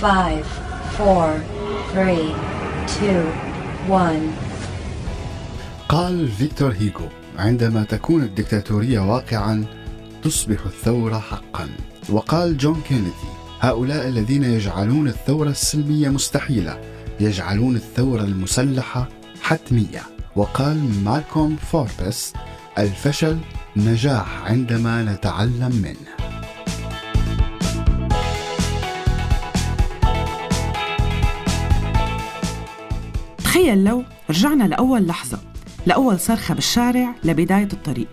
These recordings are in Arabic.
5 4 3 2 1 قال فيكتور هيغو عندما تكون الدكتاتورية واقعا تصبح الثورة حقا. وقال جون كينيدي هؤلاء الذين يجعلون الثورة السلمية مستحيلة يجعلون الثورة المسلحة حتمية. وقال مالكوم فوربس الفشل نجاح عندما نتعلم منه. تخيل لو رجعنا لأول لحظة لأول صرخة بالشارع لبداية الطريق.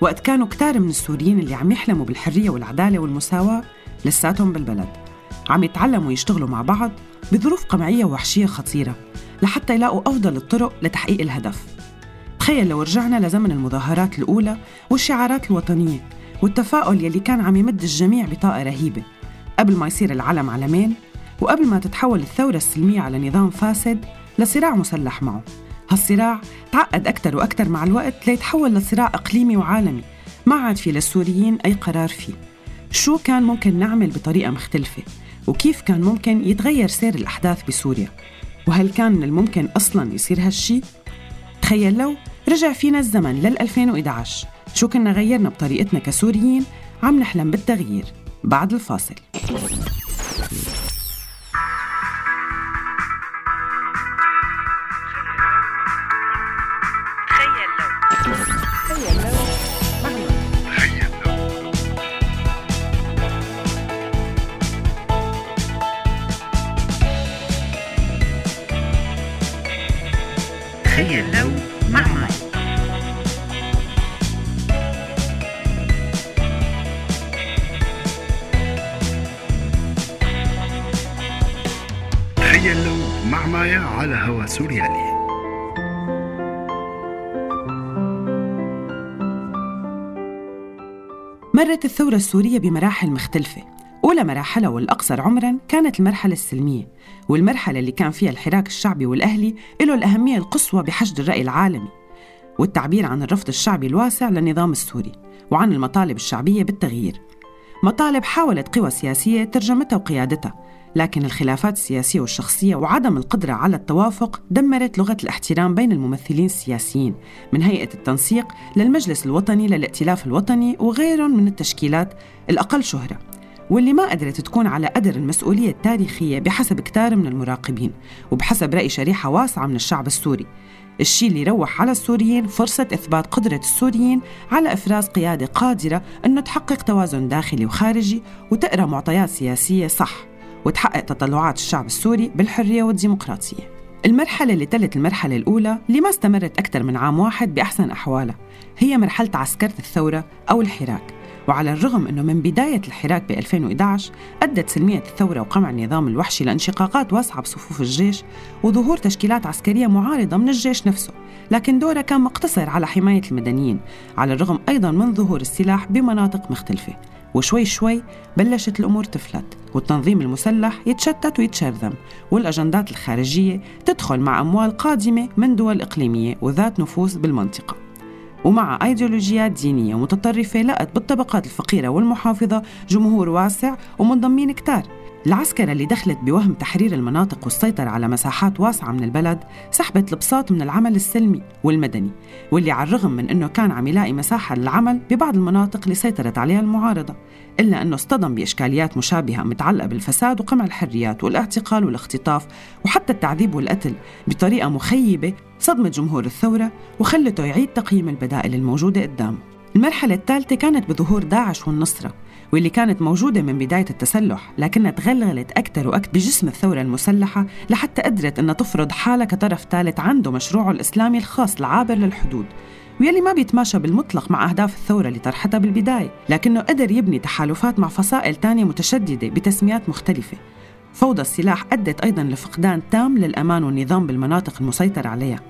وقت كانوا كتار من السوريين اللي عم يحلموا بالحرية والعدالة والمساواة لساتهم بالبلد. عم يتعلموا يشتغلوا مع بعض بظروف قمعية ووحشية خطيرة لحتى يلاقوا أفضل الطرق لتحقيق الهدف. تخيل لو رجعنا لزمن المظاهرات الأولى والشعارات الوطنية والتفاؤل يلي كان عم يمد الجميع بطاقة رهيبة قبل ما يصير العلم علمين وقبل ما تتحول الثورة السلمية على نظام فاسد لصراع مسلح معه. هالصراع تعقد أكثر وأكثر مع الوقت ليتحول لصراع إقليمي وعالمي. ما عاد في للسوريين أي قرار فيه. شو كان ممكن نعمل بطريقة مختلفة؟ وكيف كان ممكن يتغير سير الأحداث بسوريا؟ وهل كان من الممكن أصلاً يصير هالشي؟ تخيل لو رجع فينا الزمن لل 2011 شو كنا غيرنا بطريقتنا كسوريين؟ عم نحلم بالتغيير. بعد الفاصل. تخيل لو مع مي تخيل لو مع مايا على هوا سوريالي مرت الثورة السورية بمراحل مختلفة. أولى مراحلها والأقصر عمراً كانت المرحلة السلمية والمرحلة اللي كان فيها الحراك الشعبي والأهلي له الأهمية القصوى بحشد الرأي العالمي والتعبير عن الرفض الشعبي الواسع للنظام السوري وعن المطالب الشعبية بالتغيير. مطالب حاولت قوى سياسية ترجمتها وقيادتها لكن الخلافات السياسية والشخصية وعدم القدرة على التوافق دمرت لغة الاحترام بين الممثلين السياسيين من هيئة التنسيق للمجلس الوطني للائتلاف الوطني وغيرهم من التشكيلات الأقل شهرة. واللي ما قدرت تكون على قدر المسؤولية التاريخية بحسب كتار من المراقبين وبحسب رأي شريحة واسعة من الشعب السوري. الشيء اللي روح على السوريين فرصة إثبات قدرة السوريين على إفراز قيادة قادرة أنه تحقق توازن داخلي وخارجي وتقرأ معطيات سياسية صح وتحقق تطلعات الشعب السوري بالحرية والديمقراطية. المرحلة اللي تلت المرحلة الأولى اللي ما استمرت أكثر من عام واحد بأحسن أحوالها هي مرحلة عسكرة الثورة أو الحراك. وعلى الرغم أنه من بداية الحراك ب 2011 أدت سلمية الثورة وقمع النظام الوحشي لانشقاقات واسعة بصفوف الجيش وظهور تشكيلات عسكرية معارضة من الجيش نفسه لكن دورها كان مقتصر على حماية المدنيين على الرغم أيضا من ظهور السلاح بمناطق مختلفة. وشوي شوي بلشت الأمور تفلت والتنظيم المسلح يتشتت ويتشرذم والأجندات الخارجية تدخل مع أموال قادمة من دول إقليمية وذات نفوذ بالمنطقة. ومع أيديولوجيات دينية متطرفة لقت بالطبقات الفقيرة والمحافظة جمهور واسع ومنضمين كتار. العسكرة اللي دخلت بوهم تحرير المناطق والسيطرة على مساحات واسعة من البلد سحبت البساط من العمل السلمي والمدني واللي على الرغم من أنه كان عم يلاقي مساحة للعمل ببعض المناطق اللي سيطرت عليها المعارضة إلا أنه اصطدم بإشكاليات مشابهة متعلقة بالفساد وقمع الحريات والاعتقال والاختطاف وحتى التعذيب والقتل بطريقة مخيبة صدمت جمهور الثورة وخلته يعيد تقييم البدائل الموجودة قدامه المرحلة الثالثة كانت بظهور داعش والنصرة واللي كانت موجودة من بداية التسلح لكنها تغلغلت أكثر وأكثر بجسم الثورة المسلحة لحتى قدرت أنها تفرض حالها كطرف ثالث عنده مشروعه الإسلامي الخاص العابر للحدود ويلي ما بيتماشى بالمطلق مع أهداف الثورة اللي طرحتها بالبداية لكنه قدر يبني تحالفات مع فصائل تانية متشددة بتسميات مختلفة. فوضى السلاح أدت أيضا لفقدان تام للأمان والنظام بالمناطق المسيطر عليها.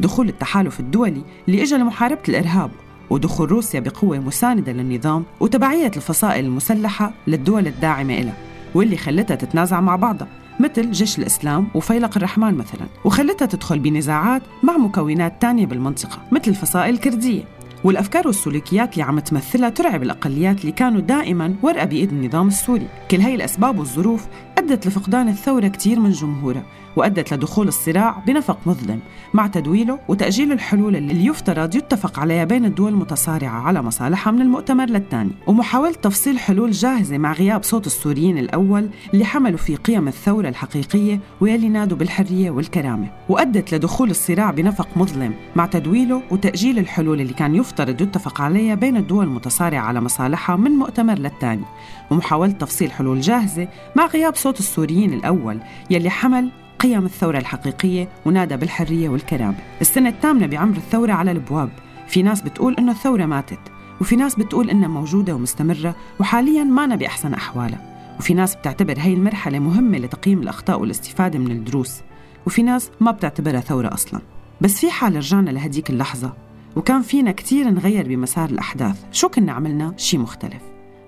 دخول التحالف الدولي اللي اجى لمحاربة الإرهاب ودخول روسيا بقوة مساندة للنظام وتبعية الفصائل المسلحة للدول الداعمة إلها واللي خلتها تتنازع مع بعضها مثل جيش الإسلام وفيلق الرحمن مثلا وخلتها تدخل بنزاعات مع مكونات تانية بالمنطقة مثل الفصائل الكردية. والأفكار والسلوكيات اللي عم تمثلها ترعب الأقليات اللي كانوا دائما ورقة بإيد النظام السوري. كل هاي الأسباب والظروف أدت لفقدان الثورة كتير من جمهورها. وأدت لدخول الصراع بنفق مظلم مع تدويله وتأجيل الحلول اللي يفترض يتفق عليها بين الدول المتصارعة على مصالحها من المؤتمر للثاني. ومحاولة تفصيل حلول جاهزة مع غياب صوت السوريين الأول اللي حملوا في قيم الثورة الحقيقية ويلي نادوا بالحرية والكرامة. وأدت لدخول الصراع بنفق مظلم مع تدويله وتأجيل الحلول اللي كان يفترض يتفق عليها بين الدول المتصارعة على مصالحها من مؤتمر للثاني. ومحاولة تفصيل حلول جاهزة مع غياب صوت السوريين الأول يلي حمل قيم الثورة الحقيقية ونادى بالحرية والكرامة. السنة الثامنة بعمر الثورة على الأبواب. في ناس بتقول إنه الثورة ماتت وفي ناس بتقول إنها موجودة ومستمرة وحاليا ما بأحسن أحوالها. وفي ناس بتعتبر هاي المرحلة مهمة لتقييم الأخطاء والاستفادة من الدروس. وفي ناس ما بتعتبرها ثورة أصلا. بس في حال رجعنا لهديك اللحظة وكان فينا كتير نغير بمسار الأحداث. شو كنا عملنا؟ شي مختلف.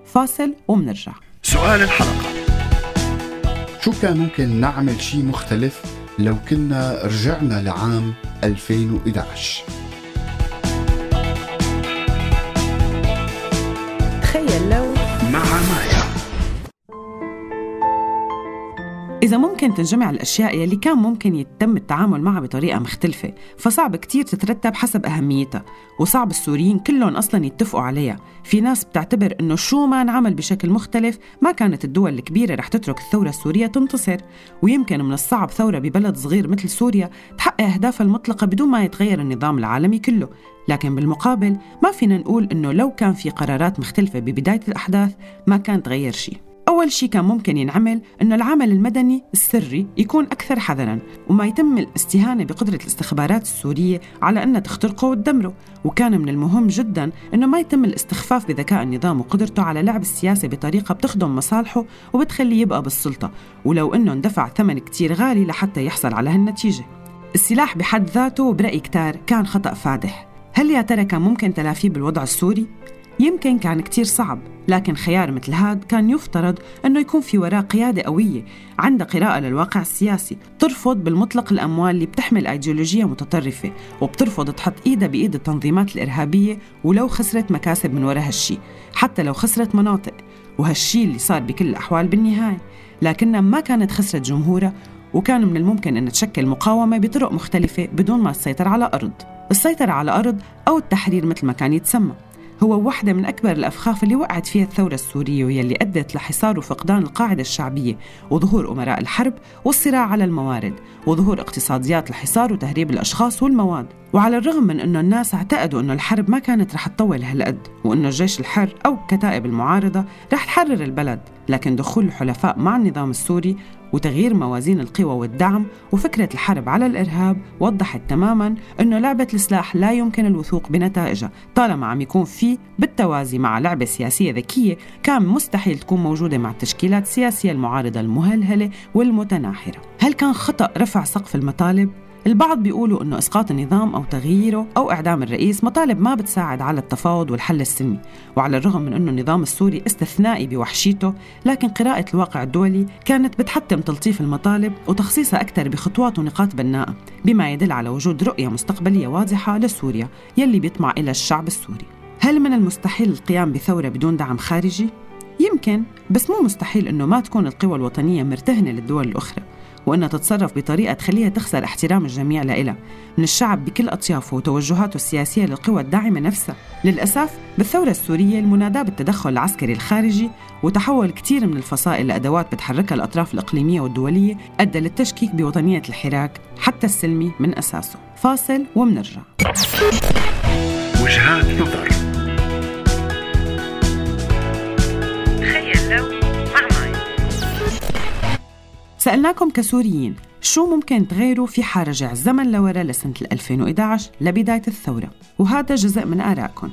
فاصل ومنرجع. سؤال الحلقة. شو كان ممكن نعمل شيء مختلف لو كنا رجعنا لعام 2011 تخيل لو مع مايا. إذا ممكن تنجمع الأشياء يلي كان ممكن يتم التعامل معها بطريقة مختلفة فصعب كتير تترتب حسب أهميتها وصعب السوريين كلهم أصلا يتفقوا عليها. في ناس بتعتبر إنه شو ما انعمل بشكل مختلف ما كانت الدول الكبيرة رح تترك الثورة السورية تنتصر. ويمكن من الصعب ثورة ببلد صغير مثل سوريا تحقق أهدافها المطلقة بدون ما يتغير النظام العالمي كله. لكن بالمقابل ما فينا نقول إنه لو كان في قرارات مختلفة ببداية الأحداث ما كان تغير شيء. أول شيء كان ممكن ينعمل أنه العمل المدني السري يكون أكثر حذراً وما يتم الاستهانة بقدرة الاستخبارات السورية على أنها تخترقه وتدمره وكان من المهم جداً أنه ما يتم الاستخفاف بذكاء النظام وقدرته على لعب السياسة بطريقة بتخدم مصالحه وبتخليه يبقى بالسلطة. ولو أنه اندفع ثمن كتير غالي لحتى يحصل على هالنتيجة. السلاح بحد ذاته برأي كتار كان خطأ فادح. هل يا ترى كان ممكن تلافيه بالوضع السوري؟ يمكن كان كتير صعب لكن خيار مثل هاد كان يفترض أنه يكون في وراه قيادة قوية عندها قراءة للواقع السياسي ترفض بالمطلق الأموال اللي بتحمل أيديولوجية متطرفة وبترفض تحط إيدها بإيد التنظيمات الإرهابية ولو خسرت مكاسب من وراء هالشي حتى لو خسرت مناطق وهالشي اللي صار بكل الأحوال بالنهاية. لكنها ما كانت خسرت جمهورها وكان من الممكن أن تشكل مقاومة بطرق مختلفة بدون ما تسيطر على أرض. السيطرة على أرض أو التحرير مثل ما كان يتسمى. هو واحدة من أكبر الأفخاخ اللي وقعت فيها الثورة السورية واللي أدت لحصار وفقدان القاعدة الشعبية وظهور أمراء الحرب والصراع على الموارد وظهور اقتصاديات الحصار وتهريب الأشخاص والمواد. وعلى الرغم من أنه الناس اعتقدوا أنه الحرب ما كانت رح تطول هالقد وأنه الجيش الحر أو كتائب المعارضة رح تحرر البلد. لكن دخول الحلفاء مع النظام السوري وتغيير موازين القوى والدعم وفكرة الحرب على الإرهاب وضحت تماما أنه لعبة السلاح لا يمكن الوثوق بنتائجها طالما عم يكون في بالتوازي مع لعبة سياسية ذكية كان مستحيل تكون موجودة مع التشكيلات السياسية المعارضة المهلهلة والمتناحرة هل كان خطأ رفع سقف المطالب؟ البعض بيقولوا إنه إسقاط النظام أو تغييره أو إعدام الرئيس مطالب ما بتساعد على التفاوض والحل السلمي، وعلى الرغم من إنه النظام السوري استثنائي بوحشيته، لكن قراءة الواقع الدولي كانت بتحتم تلطيف المطالب وتخصيصها أكثر بخطوات ونقاط بناءة، بما يدل على وجود رؤية مستقبلية واضحة لسوريا يلي بيطمع إلى الشعب السوري. هل من المستحيل القيام بثورة بدون دعم خارجي؟ يمكن بس مو مستحيل إنه ما تكون القوى الوطنية مرتهنة للدول الأخرى وأنها تتصرف بطريقة تخليها تخسر احترام الجميع لإلها. من الشعب بكل أطيافه وتوجهاته السياسية للقوى الداعمة نفسها. للأسف بالثورة السورية المناداة بالتدخل العسكري الخارجي وتحول كثير من الفصائل لأدوات بتحركها الأطراف الإقليمية والدولية أدى للتشكيك بوطنية الحراك حتى السلمي من أساسه. فاصل ومنرجع. وجهات نظر. سألناكم كسوريين شو ممكن تغيروا في حال رجع الزمن لورا لسنة 2011 لبداية الثورة. وهذا جزء من آرائكم.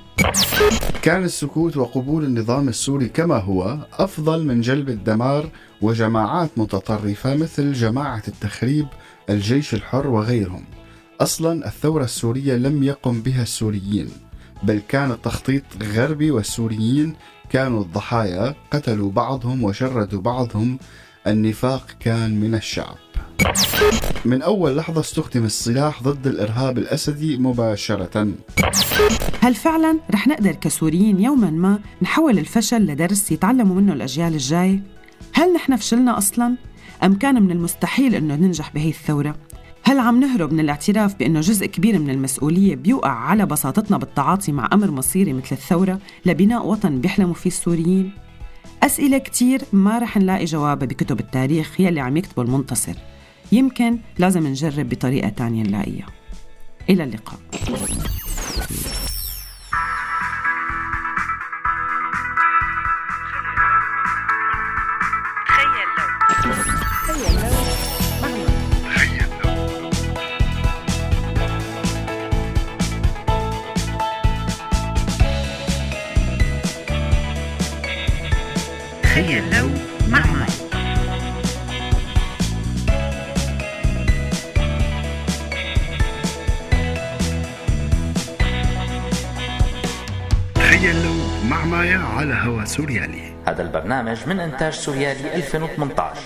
كان السكوت وقبول النظام السوري كما هو أفضل من جلب الدمار وجماعات متطرفة مثل جماعة التخريب الجيش الحر وغيرهم. أصلا الثورة السورية لم يقم بها السوريين بل كان التخطيط غربي والسوريين كانوا الضحايا قتلوا بعضهم وشردوا بعضهم النفاق كان من الشعب من أول لحظة استخدم السلاح ضد الإرهاب الأسدي مباشرة هل فعلا رح نقدر كسوريين يوما ما نحول الفشل لدرس يتعلموا منه الأجيال الجاية؟ هل نحن فشلنا أصلا؟ أم كان من المستحيل أنه ننجح بهي الثورة؟ هل عم نهرب من الاعتراف بأنه جزء كبير من المسؤولية بيوقع على بساطتنا بالتعاطي مع أمر مصيري مثل الثورة لبناء وطن بيحلموا فيه السوريين؟ أسئلة كتير ما رح نلاقي جوابها بكتب التاريخ يلي عم يكتبوا المنتصر. يمكن لازم نجرب بطريقة تانية نلاقيها. إلى اللقاء. لو مع مايا على هوا سوريالي. هذا البرنامج من إنتاج سوريالي 2018